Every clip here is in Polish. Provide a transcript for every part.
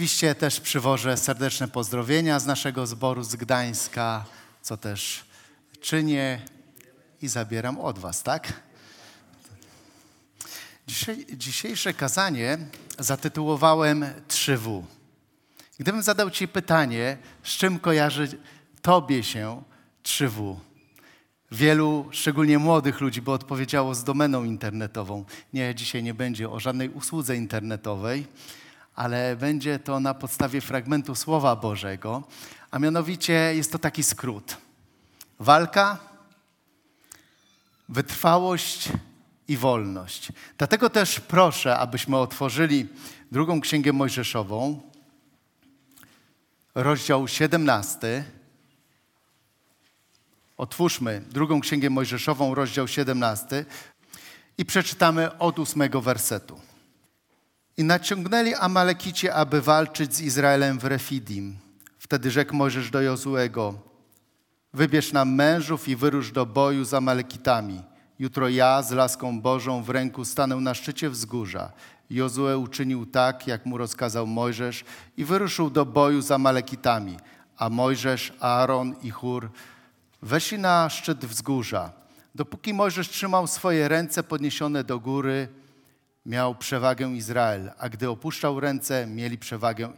Oczywiście też przywożę serdeczne pozdrowienia z naszego zboru z Gdańska, co też czynię i zabieram od Was, tak? Dzisiejsze kazanie zatytułowałem 3W. Gdybym zadał Ci pytanie, z czym kojarzy Tobie się 3W? Wielu, szczególnie młodych ludzi, by odpowiedziało z domeną internetową. Nie, dzisiaj nie będzie o żadnej usłudze internetowej, ale będzie to na podstawie fragmentu Słowa Bożego, a mianowicie jest to taki skrót. Walka, wytrwałość i wolność. Dlatego też proszę, abyśmy otworzyli drugą księgę Mojżeszową, rozdział 17. Otwórzmy drugą księgę Mojżeszową, rozdział 17 i przeczytamy od ósmego wersetu. I naciągnęli Amalekici, aby walczyć z Izraelem w Refidim. Wtedy rzekł Mojżesz do Jozuego, wybierz nam mężów i wyrusz do boju z Amalekitami. Jutro ja z laską Bożą w ręku stanę na szczycie wzgórza. Jozue uczynił tak, jak mu rozkazał Mojżesz i wyruszył do boju z Amalekitami. A Mojżesz, Aaron i Chur weszli na szczyt wzgórza. Dopóki Mojżesz trzymał swoje ręce podniesione do góry, miał przewagę Izrael, a gdy opuszczał ręce, mieli przewagę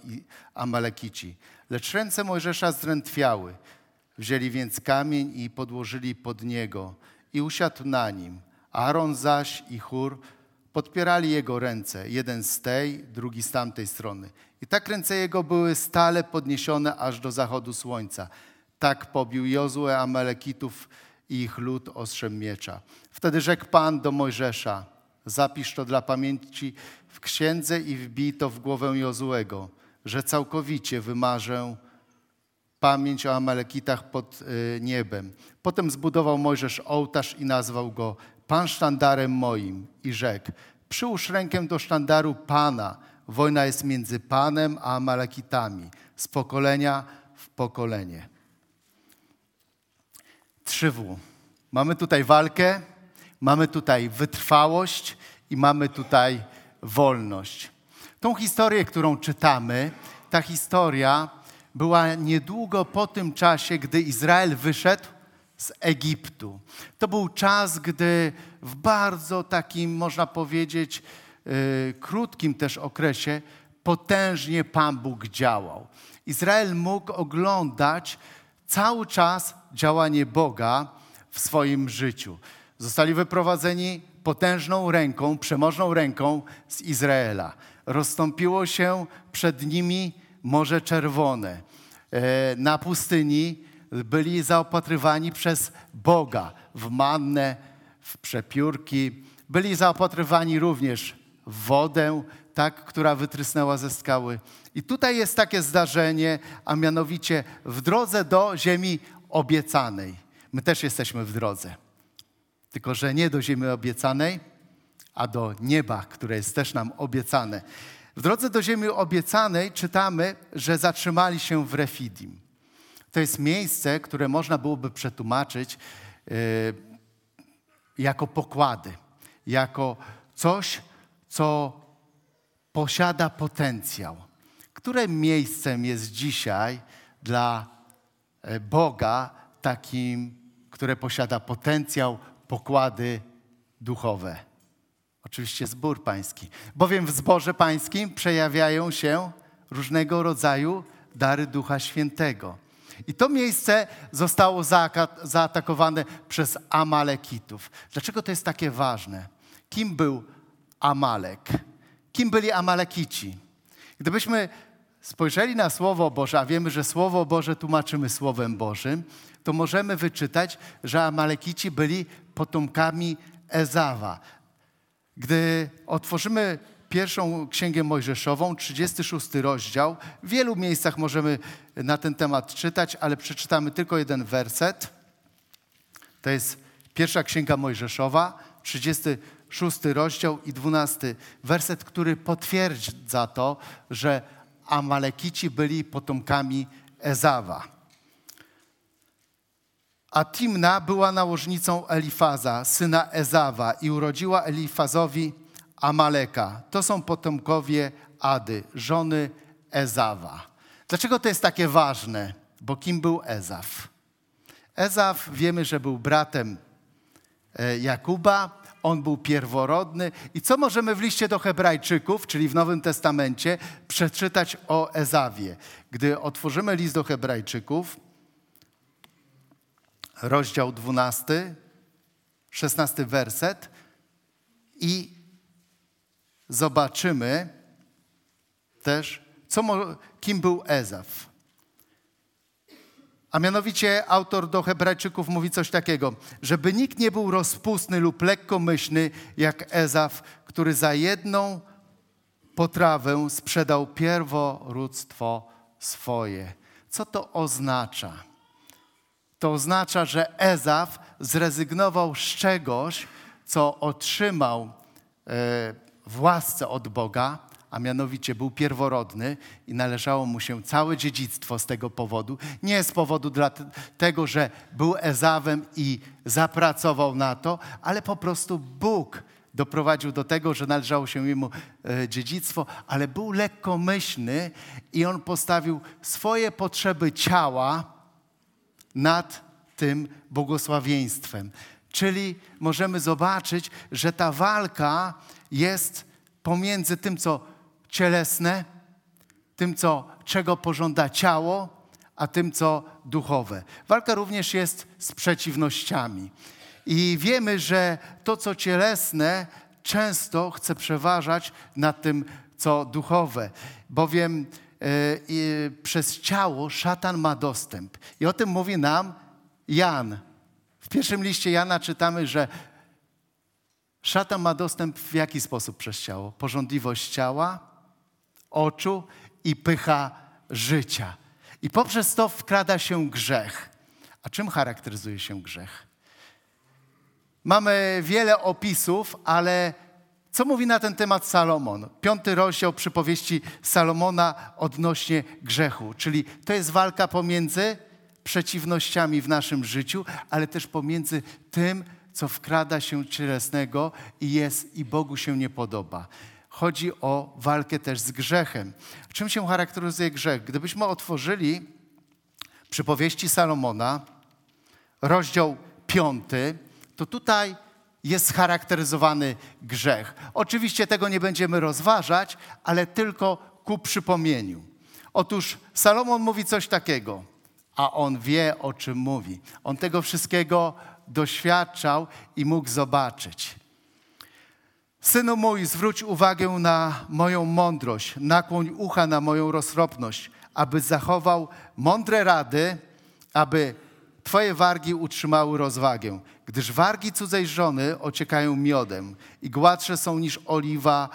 Amalekici. Lecz ręce Mojżesza zdrętwiały. Wzięli więc kamień i podłożyli pod niego i usiadł na nim. Aaron zaś i Chur podpierali jego ręce, jeden z tej, drugi z tamtej strony. I tak ręce jego były stale podniesione aż do zachodu słońca. Tak pobił Jozue Amalekitów i ich lud ostrzem miecza. Wtedy rzekł Pan do Mojżesza, zapisz to dla pamięci w księdze i wbij to w głowę Jozuego, że całkowicie wymarzę pamięć o Amalekitach pod y, niebem. Potem zbudował Mojżesz ołtarz i nazwał go Pan sztandarem moim i rzekł, przyłóż rękę do sztandaru Pana, wojna jest między Panem a Amalekitami, z pokolenia w pokolenie. 3W. Mamy tutaj walkę, mamy tutaj wytrwałość i mamy tutaj wolność. Tą historię, którą czytamy, ta historia była niedługo po tym czasie, gdy Izrael wyszedł z Egiptu. To był czas, gdy w bardzo takim, można powiedzieć, yy, krótkim też okresie potężnie Pan Bóg działał. Izrael mógł oglądać cały czas działanie Boga w swoim życiu. Zostali wyprowadzeni potężną ręką, przemożną ręką z Izraela. Rozstąpiło się przed nimi Morze Czerwone. E, na pustyni byli zaopatrywani przez Boga w mannę, w przepiórki. Byli zaopatrywani również w wodę, tak, która wytrysnęła ze skały. I tutaj jest takie zdarzenie, a mianowicie w drodze do ziemi obiecanej. My też jesteśmy w drodze. Tylko, że nie do ziemi obiecanej, a do nieba, które jest też nam obiecane. W drodze do ziemi obiecanej czytamy, że zatrzymali się w Refidim. To jest miejsce, które można byłoby przetłumaczyć yy, jako pokłady, jako coś, co posiada potencjał. Którym miejscem jest dzisiaj dla e, Boga takim, które posiada potencjał, pokłady duchowe? Oczywiście zbór pański. Bowiem w zborze pańskim przejawiają się różnego rodzaju dary Ducha Świętego. I to miejsce zostało zaatakowane przez Amalekitów. Dlaczego to jest takie ważne? Kim był Amalek? Kim byli Amalekici? Gdybyśmy spojrzeli na Słowo Boże, a wiemy, że Słowo Boże tłumaczymy Słowem Bożym, to możemy wyczytać, że Amalekici byli potomkami Ezawa. Gdy otworzymy pierwszą księgę Mojżeszową, 36 rozdział, w wielu miejscach możemy na ten temat czytać, ale przeczytamy tylko jeden werset. To jest pierwsza księga Mojżeszowa, 36 rozdział i 12 werset, który potwierdza to, że Amalekici byli potomkami Ezawa. A Timna była nałożnicą Elifaza, syna Ezawa i urodziła Elifazowi Amaleka. To są potomkowie Ady, żony Ezawa. Dlaczego to jest takie ważne? Bo kim był Ezaf? Ezaf wiemy, że był bratem e, Jakuba, on był pierworodny. I co możemy w liście do Hebrajczyków, czyli w Nowym Testamencie, przeczytać o Ezawie? Gdy otworzymy list do Hebrajczyków, rozdział 12, 16 werset i zobaczymy też, co, kim był Ezaf. A mianowicie autor do Hebrajczyków mówi coś takiego, żeby nikt nie był rozpustny lub lekkomyślny jak Ezaf, który za jedną potrawę sprzedał pierworództwo swoje. Co to oznacza? To oznacza, że Ezaf zrezygnował z czegoś, co otrzymał e, w łasce od Boga, a mianowicie był pierworodny i należało mu się całe dziedzictwo z tego powodu. Nie z powodu tego, że był Ezawem i zapracował na to, ale po prostu Bóg doprowadził do tego, że należało się jemu e, dziedzictwo, ale był lekkomyślny i on postawił swoje potrzeby ciała nad tym błogosławieństwem. Czyli możemy zobaczyć, że ta walka jest pomiędzy tym, co cielesne, tym, co, czego pożąda ciało, a tym, co duchowe. Walka również jest z przeciwnościami. I wiemy, że to, co cielesne, często chce przeważać nad tym, co duchowe, bowiem przez ciało szatan ma dostęp. I o tym mówi nam Jan. W pierwszym liście Jana czytamy, że szatan ma dostęp w jaki sposób przez ciało? Porządliwość ciała, oczu i pycha życia. I poprzez to wkrada się grzech. A czym charakteryzuje się grzech? Mamy wiele opisów, ale co mówi na ten temat Salomon? Piąty rozdział przypowieści Salomona odnośnie grzechu, czyli to jest walka pomiędzy przeciwnościami w naszym życiu, ale też pomiędzy tym, co wkrada się cielesnego i jest i Bogu się nie podoba chodzi o walkę też z grzechem. Czym się charakteryzuje grzech? Gdybyśmy otworzyli przypowieści Salomona, rozdział piąty, to tutaj jest charakteryzowany grzech. Oczywiście tego nie będziemy rozważać, ale tylko ku przypomnieniu. Otóż Salomon mówi coś takiego, a on wie, o czym mówi. On tego wszystkiego doświadczał i mógł zobaczyć. Synu mój, zwróć uwagę na moją mądrość, nakłoń ucha na moją roztropność, aby zachował mądre rady, aby Twoje wargi utrzymały rozwagę, gdyż wargi cudzej żony ociekają miodem i gładsze są niż oliwa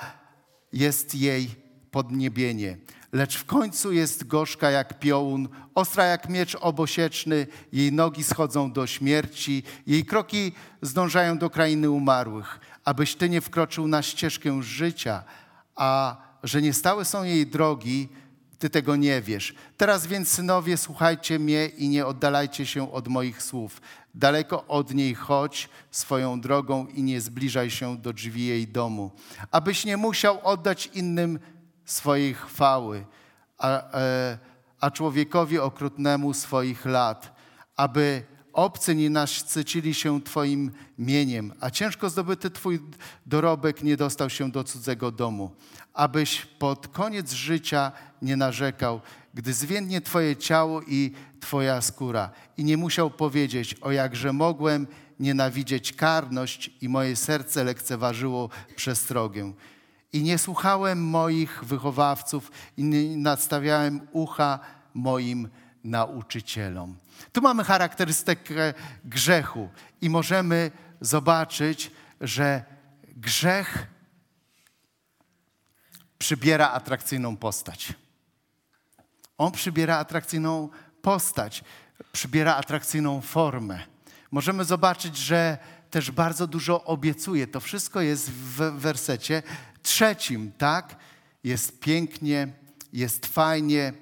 jest jej podniebienie. Lecz w końcu jest gorzka jak piołun, ostra jak miecz obosieczny, jej nogi schodzą do śmierci, jej kroki zdążają do krainy umarłych abyś Ty nie wkroczył na ścieżkę życia, a że nie stałe są jej drogi, Ty tego nie wiesz. Teraz więc, synowie, słuchajcie mnie i nie oddalajcie się od moich słów. Daleko od niej chodź swoją drogą i nie zbliżaj się do drzwi jej domu, abyś nie musiał oddać innym swojej chwały, a, e, a człowiekowi okrutnemu swoich lat, aby obcy nie nasycili się Twoim mieniem, a ciężko zdobyty Twój dorobek nie dostał się do cudzego domu, abyś pod koniec życia nie narzekał, gdy zwiędnie Twoje ciało i Twoja skóra i nie musiał powiedzieć, o jakże mogłem nienawidzieć karność i moje serce lekceważyło przestrogę. I nie słuchałem moich wychowawców i nie nadstawiałem ucha moim nauczycielom. Tu mamy charakterystykę grzechu i możemy zobaczyć, że grzech przybiera atrakcyjną postać. On przybiera atrakcyjną postać, przybiera atrakcyjną formę. Możemy zobaczyć, że też bardzo dużo obiecuje. To wszystko jest w wersecie trzecim, tak? Jest pięknie, jest fajnie,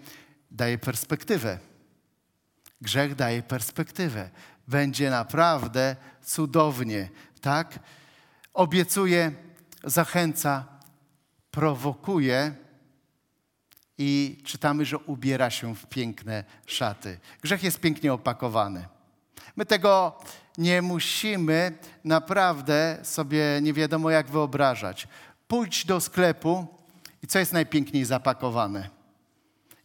daje perspektywę. Grzech daje perspektywę. Będzie naprawdę cudownie, tak? Obiecuje, zachęca, prowokuje i czytamy, że ubiera się w piękne szaty. Grzech jest pięknie opakowany. My tego nie musimy naprawdę sobie nie wiadomo jak wyobrażać. Pójdź do sklepu i co jest najpiękniej zapakowane?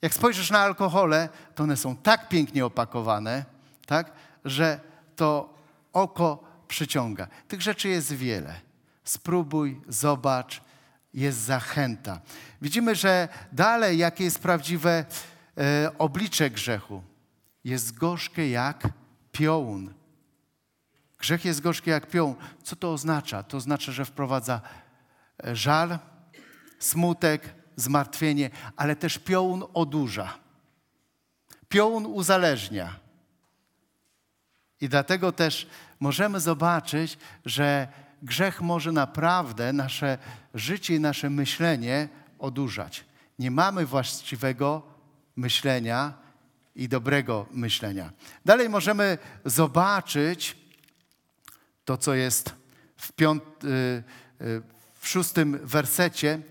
Jak spojrzysz na alkohole, to one są tak pięknie opakowane, tak, że to oko przyciąga. Tych rzeczy jest wiele. Spróbuj, zobacz, jest zachęta. Widzimy, że dalej, jakie jest prawdziwe e, oblicze grzechu. Jest gorzkie jak piołun. Grzech jest gorzki jak piołun. Co to oznacza? To oznacza, że wprowadza e, żal, smutek, zmartwienie, ale też piołun odurza. Piołun uzależnia. I dlatego też możemy zobaczyć, że grzech może naprawdę nasze życie i nasze myślenie odurzać. Nie mamy właściwego myślenia i dobrego myślenia. Dalej możemy zobaczyć to, co jest w, y, y, w szóstym wersecie,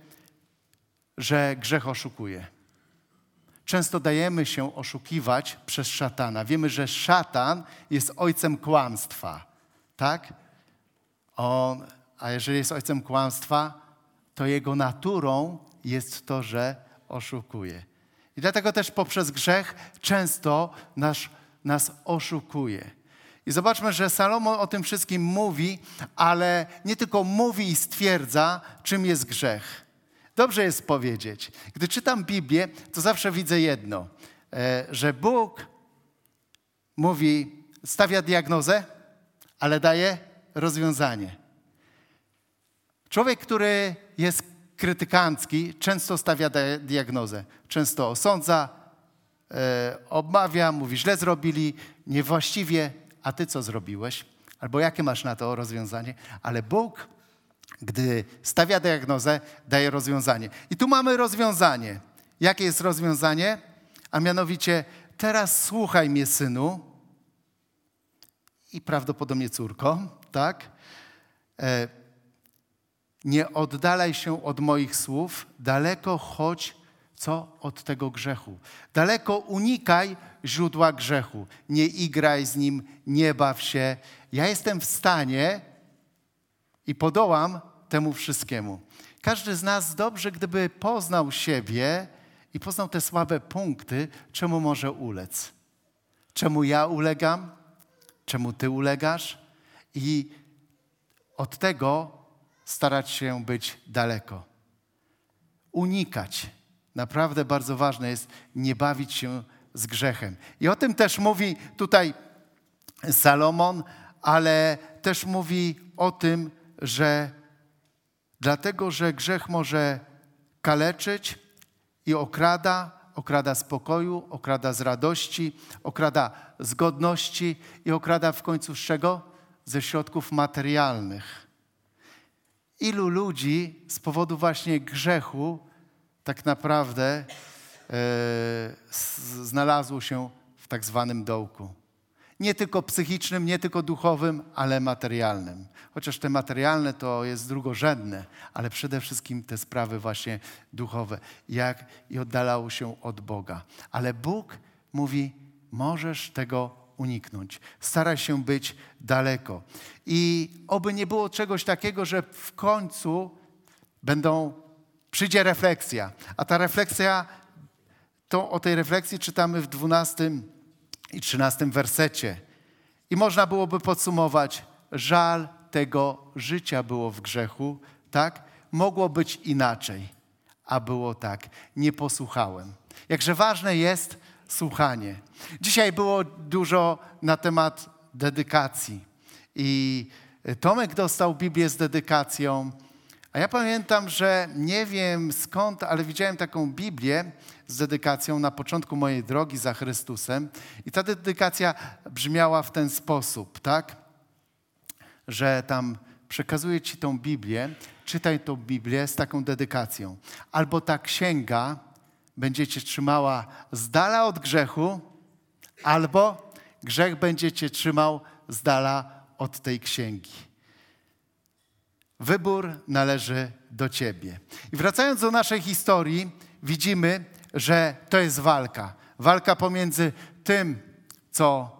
że grzech oszukuje. Często dajemy się oszukiwać przez szatana. Wiemy, że szatan jest ojcem kłamstwa, tak? On, a jeżeli jest ojcem kłamstwa, to jego naturą jest to, że oszukuje. I dlatego też poprzez grzech często nas, nas oszukuje. I zobaczmy, że Salomon o tym wszystkim mówi, ale nie tylko mówi i stwierdza, czym jest grzech. Dobrze jest powiedzieć. Gdy czytam Biblię, to zawsze widzę jedno, e, że Bóg mówi, stawia diagnozę, ale daje rozwiązanie. Człowiek, który jest krytykancki, często stawia diagnozę, często osądza, e, obmawia, mówi, źle zrobili, niewłaściwie, a ty co zrobiłeś? Albo jakie masz na to rozwiązanie? Ale Bóg, gdy stawia diagnozę, daje rozwiązanie. I tu mamy rozwiązanie. Jakie jest rozwiązanie? A mianowicie, teraz słuchaj mnie, synu, i prawdopodobnie córko, tak? E, nie oddalaj się od moich słów, daleko chodź co od tego grzechu. Daleko unikaj źródła grzechu. Nie igraj z nim, nie baw się. Ja jestem w stanie i podołam temu wszystkiemu. Każdy z nas dobrze, gdyby poznał siebie i poznał te słabe punkty, czemu może ulec. Czemu ja ulegam? Czemu ty ulegasz? I od tego starać się być daleko. Unikać. Naprawdę bardzo ważne jest nie bawić się z grzechem. I o tym też mówi tutaj Salomon, ale też mówi o tym, że dlatego, że grzech może kaleczyć i okrada, okrada z pokoju, okrada z radości, okrada z godności i okrada w końcu z czego? Ze środków materialnych. Ilu ludzi z powodu właśnie grzechu tak naprawdę e, znalazło się w tak zwanym dołku. Nie tylko psychicznym, nie tylko duchowym, ale materialnym. Chociaż te materialne to jest drugorzędne, ale przede wszystkim te sprawy właśnie duchowe, jak i oddalało się od Boga. Ale Bóg mówi, możesz tego uniknąć. Staraj się być daleko. I oby nie było czegoś takiego, że w końcu będą, przyjdzie refleksja. A ta refleksja, to o tej refleksji czytamy w 12 i 13 wersecie. I można byłoby podsumować, żal tego życia było w grzechu, tak? Mogło być inaczej, a było tak. Nie posłuchałem. Jakże ważne jest, słuchanie. Dzisiaj było dużo na temat dedykacji. I Tomek dostał Biblię z dedykacją. A ja pamiętam, że nie wiem skąd, ale widziałem taką Biblię z dedykacją na początku mojej drogi za Chrystusem. I ta dedykacja brzmiała w ten sposób, tak? Że tam przekazuję Ci tą Biblię, czytaj tą Biblię z taką dedykacją. Albo ta księga będzie cię trzymała z dala od grzechu, albo grzech będzie cię trzymał z dala od tej księgi. Wybór należy do ciebie. I wracając do naszej historii, widzimy, że to jest walka. Walka pomiędzy tym, co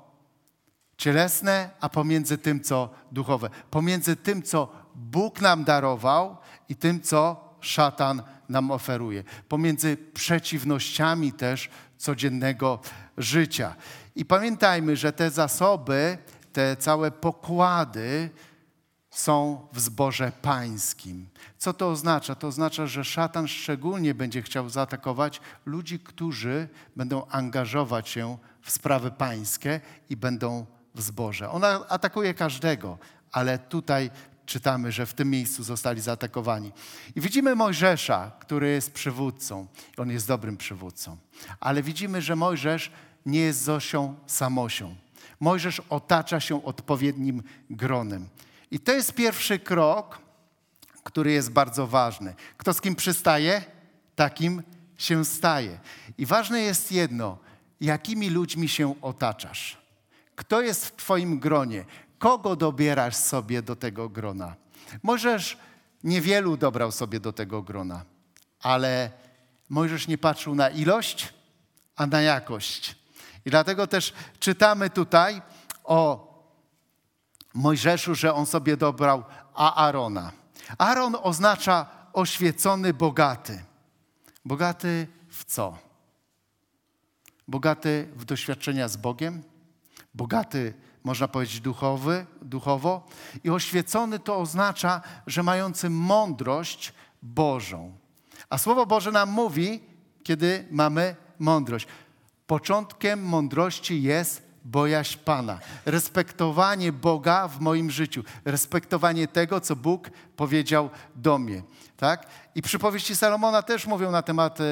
cielesne, a pomiędzy tym, co duchowe. Pomiędzy tym, co Bóg nam darował i tym, co szatan nam oferuje. Pomiędzy przeciwnościami też codziennego życia. I pamiętajmy, że te zasoby, te całe pokłady są w zborze pańskim. Co to oznacza? To oznacza, że szatan szczególnie będzie chciał zaatakować ludzi, którzy będą angażować się w sprawy pańskie i będą w zborze. On atakuje każdego, ale tutaj czytamy, że w tym miejscu zostali zaatakowani. I widzimy Mojżesza, który jest przywódcą. On jest dobrym przywódcą. Ale widzimy, że Mojżesz nie jest Zosią Samosią. Mojżesz otacza się odpowiednim gronem. I to jest pierwszy krok, który jest bardzo ważny. Kto z kim przystaje, takim się staje. I ważne jest jedno, jakimi ludźmi się otaczasz. Kto jest w Twoim gronie? Kogo dobierasz sobie do tego grona? Możesz niewielu dobrał sobie do tego grona, ale Mojżesz nie patrzył na ilość, a na jakość. I dlatego też czytamy tutaj o Mojżeszu, że on sobie dobrał Aarona. Aaron oznacza oświecony, bogaty. Bogaty w co? Bogaty w doświadczenia z Bogiem, bogaty, można powiedzieć, duchowy, duchowo. I oświecony to oznacza, że mający mądrość Bożą. A Słowo Boże nam mówi, kiedy mamy mądrość. Początkiem mądrości jest bojaźń Pana, respektowanie Boga w moim życiu, respektowanie tego, co Bóg powiedział do mnie. Tak? I przypowieści Salomona też mówią na temat e,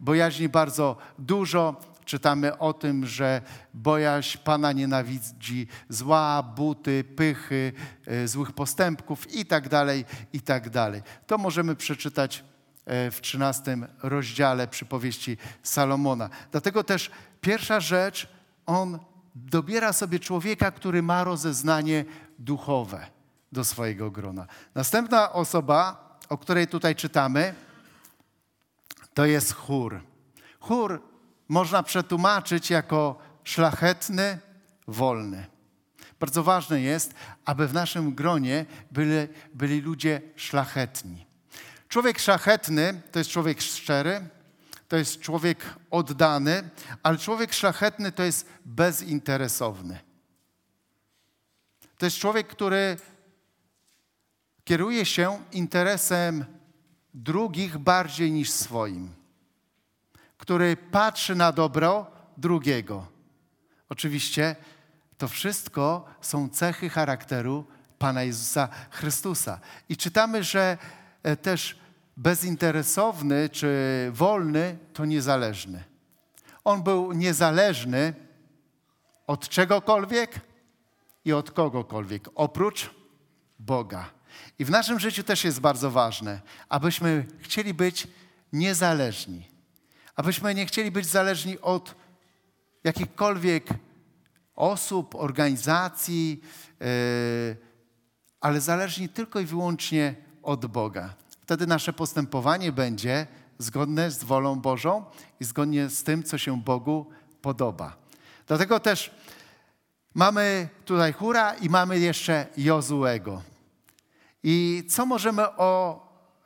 bojaźni bardzo dużo. Czytamy o tym, że bojaźń Pana nienawidzi zła, buty, pychy, e, złych postępków i tak dalej, i tak dalej. To możemy przeczytać e, w 13 rozdziale przypowieści Salomona. Dlatego też pierwsza rzecz, on dobiera sobie człowieka, który ma rozeznanie duchowe do swojego grona. Następna osoba, o której tutaj czytamy, to jest chór. Chór można przetłumaczyć jako szlachetny, wolny. Bardzo ważne jest, aby w naszym gronie byli, byli ludzie szlachetni. Człowiek szlachetny to jest człowiek szczery, to jest człowiek oddany, ale człowiek szlachetny to jest bezinteresowny. To jest człowiek, który kieruje się interesem drugich bardziej niż swoim, który patrzy na dobro drugiego. Oczywiście to wszystko są cechy charakteru Pana Jezusa Chrystusa. I czytamy, że e, też bezinteresowny czy wolny to niezależny. On był niezależny od czegokolwiek i od kogokolwiek, oprócz Boga. I w naszym życiu też jest bardzo ważne, abyśmy chcieli być niezależni. Abyśmy nie chcieli być zależni od jakichkolwiek osób, organizacji, yy, ale zależni tylko i wyłącznie od Boga. Wtedy nasze postępowanie będzie zgodne z wolą Bożą i zgodnie z tym, co się Bogu podoba. Dlatego też mamy tutaj Hura i mamy jeszcze Jozuego. I co możemy o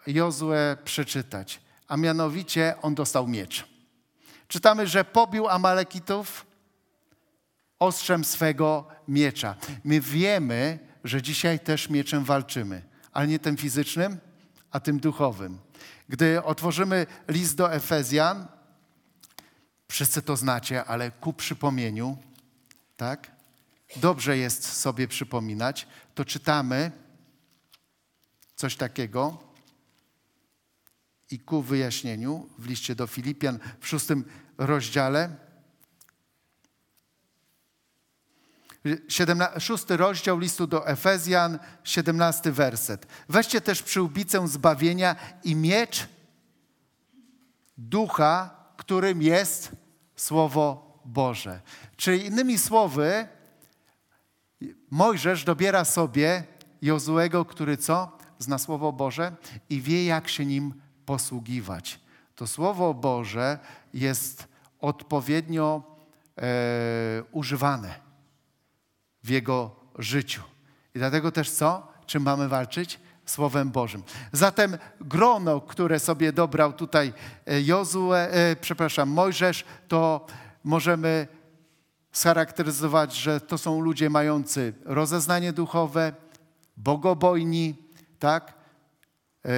Jozue przeczytać? A mianowicie on dostał miecz. Czytamy, że pobił Amalekitów ostrzem swego miecza. My wiemy, że dzisiaj też mieczem walczymy, ale nie tym fizycznym, a tym duchowym. Gdy otworzymy list do Efezjan, wszyscy to znacie, ale ku przypomnieniu, tak? Dobrze jest sobie przypominać, to czytamy coś takiego i ku wyjaśnieniu w liście do Filipian w szóstym rozdziale 17, szósty rozdział listu do Efezjan, 17 werset. Weźcie też przyłbicę zbawienia i miecz ducha, którym jest Słowo Boże. Czyli innymi słowy, Mojżesz dobiera sobie Jozuego, który co? Zna Słowo Boże i wie, jak się nim posługiwać. to Słowo Boże jest odpowiednio e, używane w jego życiu. I dlatego też co? Czym mamy walczyć? Słowem Bożym. Zatem grono, które sobie dobrał tutaj e, Jozue, e, przepraszam, Mojżesz, to możemy scharakteryzować, że to są ludzie mający rozeznanie duchowe, bogobojni, tak? E,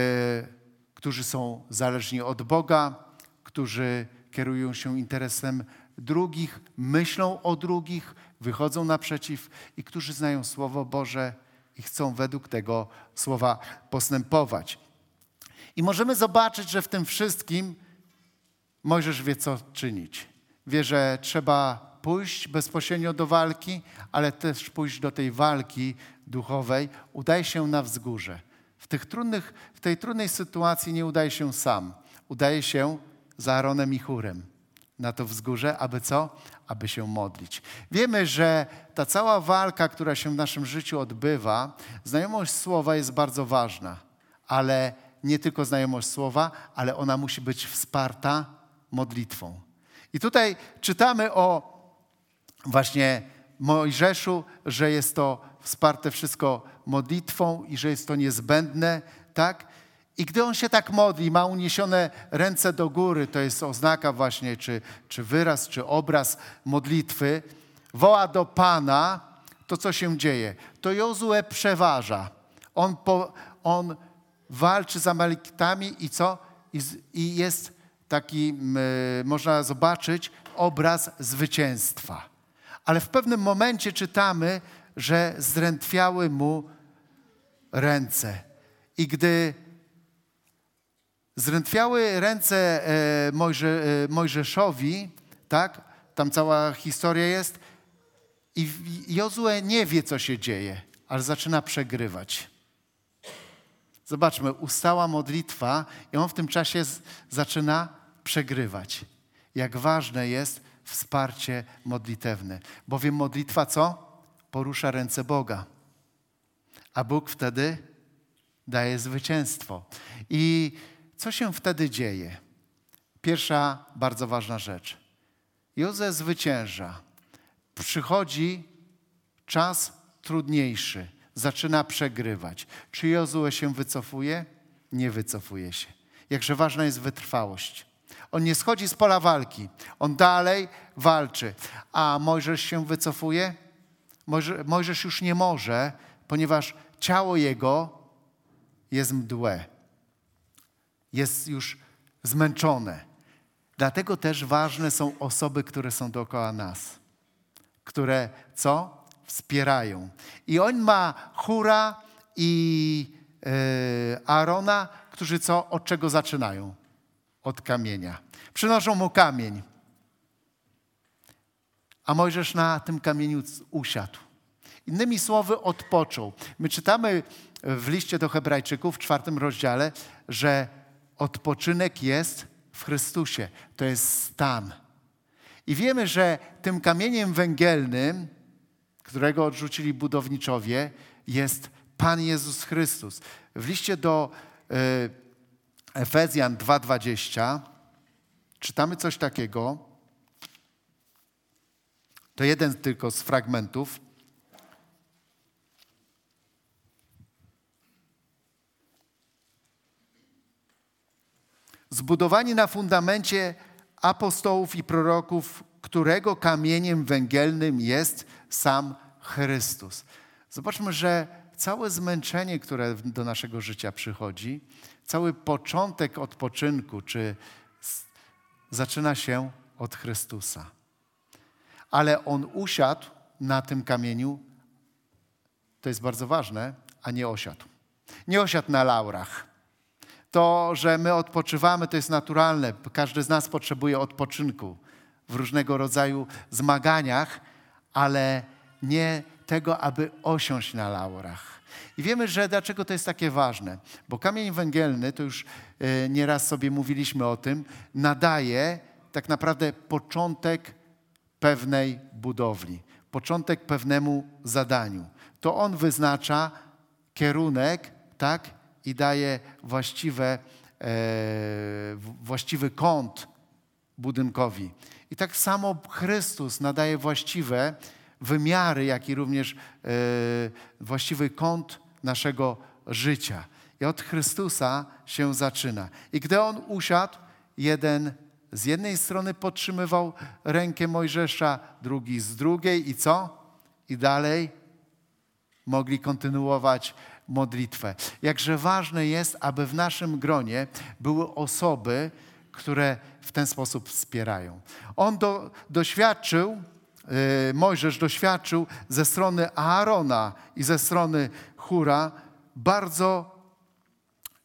którzy są zależni od Boga, którzy kierują się interesem drugich, myślą o drugich, wychodzą naprzeciw i którzy znają Słowo Boże i chcą według tego słowa postępować. I możemy zobaczyć, że w tym wszystkim Mojżesz wie, co czynić. Wie, że trzeba pójść bezpośrednio do walki, ale też pójść do tej walki duchowej. Udaje się na wzgórze. W, tych trudnych, w tej trudnej sytuacji nie udaje się sam. Udaje się za Aaronem i Chórem na to wzgórze, aby co? Aby się modlić. Wiemy, że ta cała walka, która się w naszym życiu odbywa, znajomość słowa jest bardzo ważna, ale nie tylko znajomość słowa, ale ona musi być wsparta modlitwą. I tutaj czytamy o właśnie Mojżeszu, że jest to wsparte wszystko modlitwą i że jest to niezbędne, tak? I gdy on się tak modli, ma uniesione ręce do góry, to jest oznaka właśnie, czy, czy wyraz, czy obraz modlitwy, woła do Pana, to co się dzieje? To Jozue przeważa. On, po, on walczy z Amalekitami i co? I, i jest taki, można zobaczyć, obraz zwycięstwa. Ale w pewnym momencie czytamy, że zdrętwiały mu ręce. I gdy Zdrętwiały ręce e, Mojże, Mojżeszowi, tak? Tam cała historia jest. I Jozue nie wie, co się dzieje, ale zaczyna przegrywać. Zobaczmy, ustała modlitwa i on w tym czasie z, zaczyna przegrywać. Jak ważne jest wsparcie modlitewne. Bowiem modlitwa co? Porusza ręce Boga. A Bóg wtedy daje zwycięstwo. I co się wtedy dzieje? Pierwsza bardzo ważna rzecz. Józef zwycięża. Przychodzi czas trudniejszy. Zaczyna przegrywać. Czy Jozue się wycofuje? Nie wycofuje się. Jakże ważna jest wytrwałość. On nie schodzi z pola walki. On dalej walczy. A Mojżesz się wycofuje? Mojżesz już nie może, ponieważ ciało jego jest mdłe jest już zmęczone. Dlatego też ważne są osoby, które są dookoła nas, które co? Wspierają. I on ma Hura i yy, Arona, którzy co? Od czego zaczynają? Od kamienia. Przynoszą mu kamień. A Mojżesz na tym kamieniu usiadł. Innymi słowy, odpoczął. My czytamy w liście do Hebrajczyków w czwartym rozdziale, że Odpoczynek jest w Chrystusie. To jest stan. I wiemy, że tym kamieniem węgielnym, którego odrzucili budowniczowie, jest Pan Jezus Chrystus. W liście do y, Efezjan 2:20 czytamy coś takiego. To jeden tylko z fragmentów. Zbudowani na fundamencie apostołów i proroków, którego kamieniem węgielnym jest sam Chrystus. Zobaczmy, że całe zmęczenie, które do naszego życia przychodzi, cały początek odpoczynku, czy zaczyna się od Chrystusa. Ale On usiadł na tym kamieniu, to jest bardzo ważne, a nie osiadł. Nie osiadł na laurach to, że my odpoczywamy, to jest naturalne. Każdy z nas potrzebuje odpoczynku w różnego rodzaju zmaganiach, ale nie tego, aby osiąść na laurach. I wiemy, że dlaczego to jest takie ważne. Bo kamień węgielny, to już e, nieraz sobie mówiliśmy o tym, nadaje tak naprawdę początek pewnej budowli, początek pewnemu zadaniu. To on wyznacza kierunek, tak, i daje właściwe właściwy kąt budynkowi. I tak samo Chrystus nadaje właściwe wymiary, jak i również e, właściwy kąt naszego życia. I od Chrystusa się zaczyna. I gdy on usiadł, jeden z jednej strony podtrzymywał rękę Mojżesza, drugi z drugiej i co? I dalej mogli kontynuować modlitwę. Jakże ważne jest, aby w naszym gronie były osoby, które w ten sposób wspierają. On do, doświadczył, yy, Mojżesz doświadczył ze strony Aarona i ze strony Hura bardzo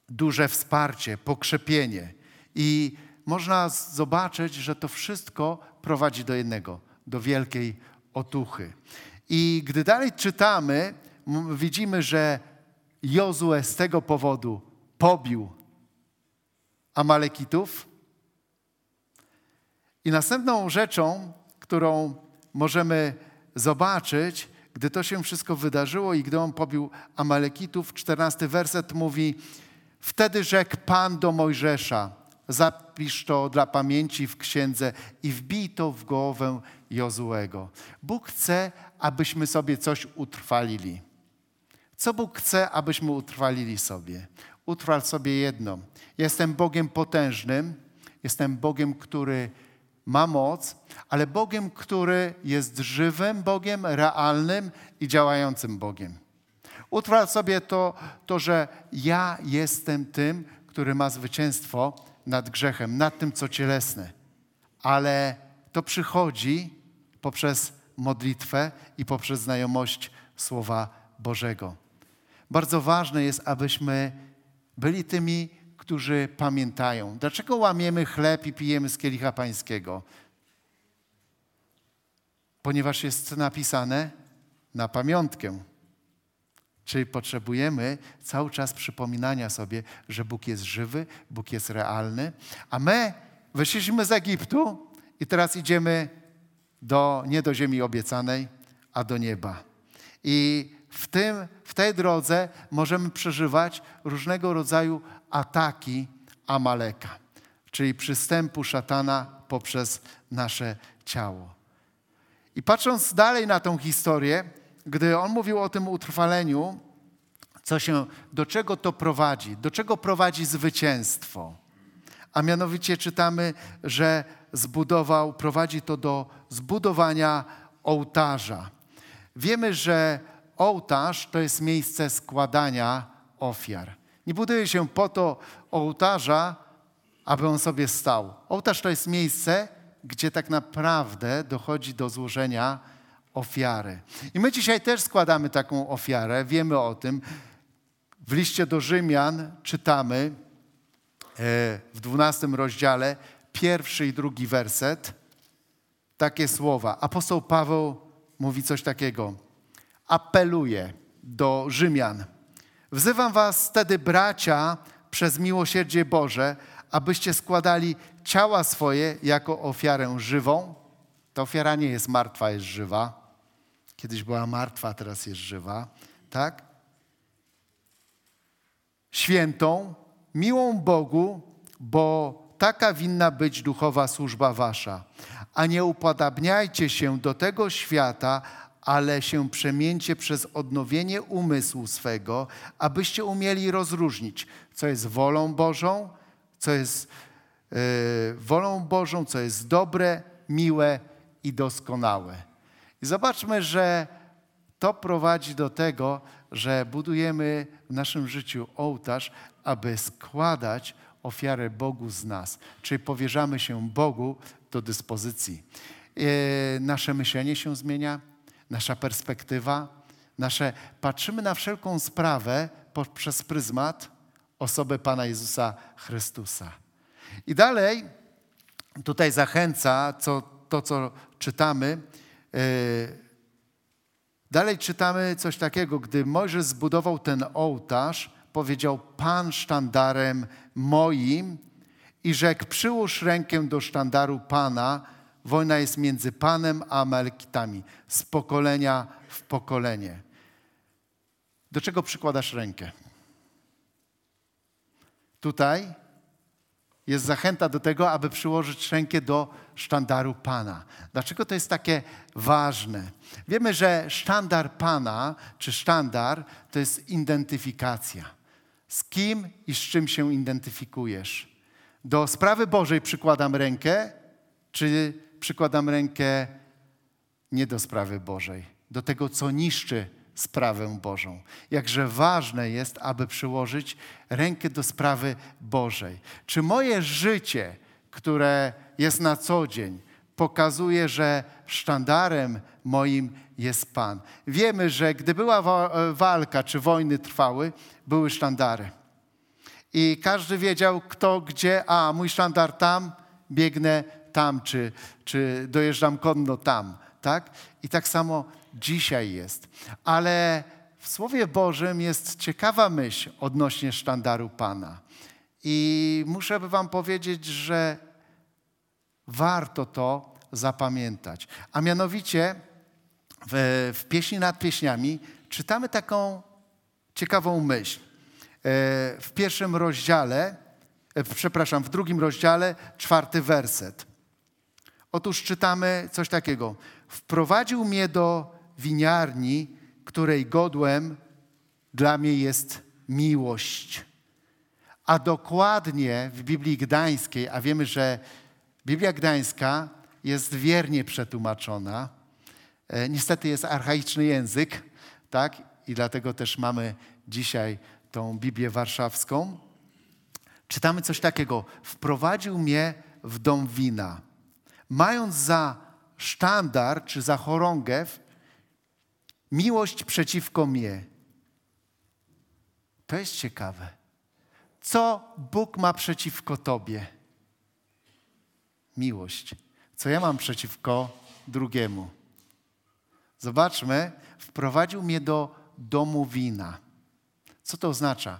duże wsparcie, pokrzepienie. I można zobaczyć, że to wszystko prowadzi do jednego, do wielkiej otuchy. I gdy dalej czytamy, widzimy, że Jozue z tego powodu pobił Amalekitów. I następną rzeczą, którą możemy zobaczyć, gdy to się wszystko wydarzyło i gdy on pobił Amalekitów, czternasty werset mówi: Wtedy rzekł Pan do Mojżesza: Zapisz to dla pamięci w księdze i wbij to w głowę Jozuego. Bóg chce, abyśmy sobie coś utrwalili. Co Bóg chce, abyśmy utrwalili sobie? Utrwal sobie jedno. Jestem Bogiem potężnym, jestem Bogiem, który ma moc, ale Bogiem, który jest żywym Bogiem, realnym i działającym Bogiem. Utrwal sobie to, to, że ja jestem tym, który ma zwycięstwo nad grzechem, nad tym, co cielesne. Ale to przychodzi poprzez modlitwę i poprzez znajomość Słowa Bożego. Bardzo ważne jest, abyśmy byli tymi, którzy pamiętają. Dlaczego łamiemy chleb i pijemy z kielicha pańskiego? Ponieważ jest napisane na pamiątkę. Czyli potrzebujemy cały czas przypominania sobie, że Bóg jest żywy, Bóg jest realny, a my wyszliśmy z Egiptu i teraz idziemy do, nie do ziemi obiecanej, a do nieba. I w, tym, w tej drodze możemy przeżywać różnego rodzaju ataki Amaleka, czyli przystępu szatana poprzez nasze ciało. I patrząc dalej na tą historię, gdy on mówił o tym utrwaleniu, co się, do czego to prowadzi, do czego prowadzi zwycięstwo. A mianowicie czytamy, że zbudował, prowadzi to do zbudowania ołtarza. Wiemy, że ołtarz to jest miejsce składania ofiar. Nie buduje się po to ołtarza, aby on sobie stał. Ołtarz to jest miejsce, gdzie tak naprawdę dochodzi do złożenia ofiary. I my dzisiaj też składamy taką ofiarę, wiemy o tym. W liście do Rzymian czytamy e, w dwunastym rozdziale pierwszy i drugi werset takie słowa. Apostoł Paweł mówi coś takiego. Apeluje do Rzymian. Wzywam was wtedy, bracia, przez miłosierdzie Boże, abyście składali ciała swoje jako ofiarę żywą. Ta ofiara nie jest martwa, jest żywa. Kiedyś była martwa, teraz jest żywa. Tak? Świętą, miłą Bogu, bo taka winna być duchowa służba wasza. A nie upodabniajcie się do tego świata, ale się przemieńcie przez odnowienie umysłu swego, abyście umieli rozróżnić, co jest wolą Bożą, co jest yy, wolą Bożą, co jest dobre, miłe i doskonałe. I zobaczmy, że to prowadzi do tego, że budujemy w naszym życiu ołtarz, aby składać ofiarę Bogu z nas, czyli powierzamy się Bogu do dyspozycji. Yy, nasze myślenie się zmienia, nasza perspektywa, nasze, patrzymy na wszelką sprawę poprzez pryzmat osoby Pana Jezusa Chrystusa. I dalej tutaj zachęca co, to, co czytamy. Yy, dalej czytamy coś takiego, gdy Mojżesz zbudował ten ołtarz, powiedział Pan sztandarem moim i rzekł, przyłóż rękę do sztandaru Pana, Wojna jest między Panem a Amalekitami, z pokolenia w pokolenie. Do czego przykładasz rękę? Tutaj jest zachęta do tego, aby przyłożyć rękę do sztandaru Pana. Dlaczego to jest takie ważne? Wiemy, że sztandar Pana, czy sztandar, to jest identyfikacja. Z kim i z czym się identyfikujesz? Do sprawy Bożej przykładam rękę, czy przykładam rękę nie do sprawy Bożej, do tego, co niszczy sprawę Bożą. Jakże ważne jest, aby przyłożyć rękę do sprawy Bożej. Czy moje życie, które jest na co dzień, pokazuje, że sztandarem moim jest Pan. Wiemy, że gdy była walka czy wojny trwały, były sztandary. I każdy wiedział, kto gdzie, a mój sztandar tam, biegnę tam, czy, czy dojeżdżam konno tam. Tak? I tak samo dzisiaj jest. Ale w Słowie Bożym jest ciekawa myśl odnośnie sztandaru Pana. I muszę Wam powiedzieć, że warto to zapamiętać. A mianowicie w, w pieśni nad pieśniami czytamy taką ciekawą myśl. E, w pierwszym rozdziale, e, przepraszam, w drugim rozdziale, czwarty werset. Otóż czytamy coś takiego. Wprowadził mnie do winiarni, której godłem dla mnie jest miłość. A dokładnie w Biblii Gdańskiej, a wiemy, że Biblia Gdańska jest wiernie przetłumaczona. E, niestety jest archaiczny język, tak? I dlatego też mamy dzisiaj tą Biblię warszawską. Czytamy coś takiego. Wprowadził mnie w dom wina, mając za sztandar czy za chorągiew miłość przeciwko mnie. To jest ciekawe. Co Bóg ma przeciwko Tobie? Miłość. Co ja mam przeciwko drugiemu? Zobaczmy, wprowadził mnie do domu wina. Co to oznacza?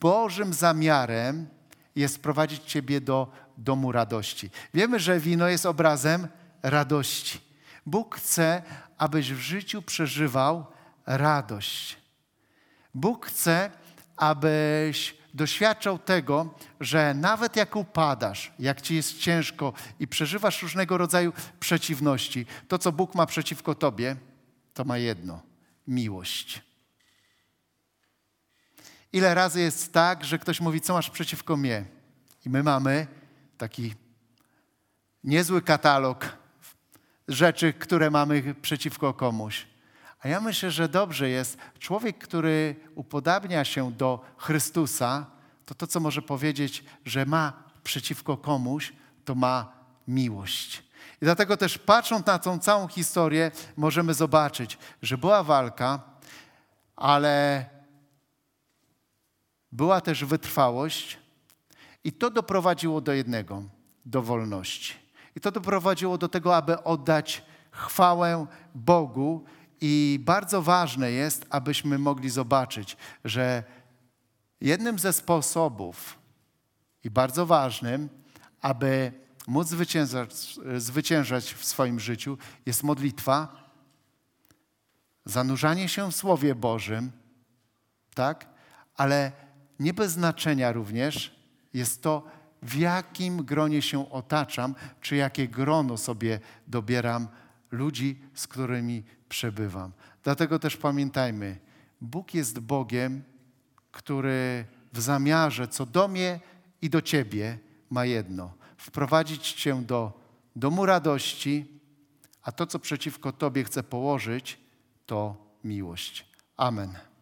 Bożym zamiarem jest prowadzić Ciebie do domu radości. Wiemy, że wino jest obrazem radości. Bóg chce, abyś w życiu przeżywał radość. Bóg chce, abyś doświadczał tego, że nawet jak upadasz, jak ci jest ciężko i przeżywasz różnego rodzaju przeciwności, to co Bóg ma przeciwko tobie, to ma jedno miłość. Ile razy jest tak, że ktoś mówi, co masz przeciwko mnie? I my mamy taki niezły katalog rzeczy, które mamy przeciwko komuś. A ja myślę, że dobrze jest człowiek, który upodabnia się do Chrystusa, to to, co może powiedzieć, że ma przeciwko komuś, to ma miłość. I dlatego też patrząc na tą całą historię, możemy zobaczyć, że była walka, ale była też wytrwałość i to doprowadziło do jednego, do wolności. I to doprowadziło do tego, aby oddać chwałę Bogu. I bardzo ważne jest, abyśmy mogli zobaczyć, że jednym ze sposobów i bardzo ważnym, aby móc zwyciężać, zwyciężać w swoim życiu, jest modlitwa, zanurzanie się w Słowie Bożym, tak? Ale nie bez znaczenia również jest to, w jakim gronie się otaczam, czy jakie grono sobie dobieram ludzi, z którymi przebywam. Dlatego też pamiętajmy, Bóg jest Bogiem, który w zamiarze co do mnie i do Ciebie ma jedno: wprowadzić Cię do domu radości, a to, co przeciwko Tobie chce położyć, to miłość. Amen.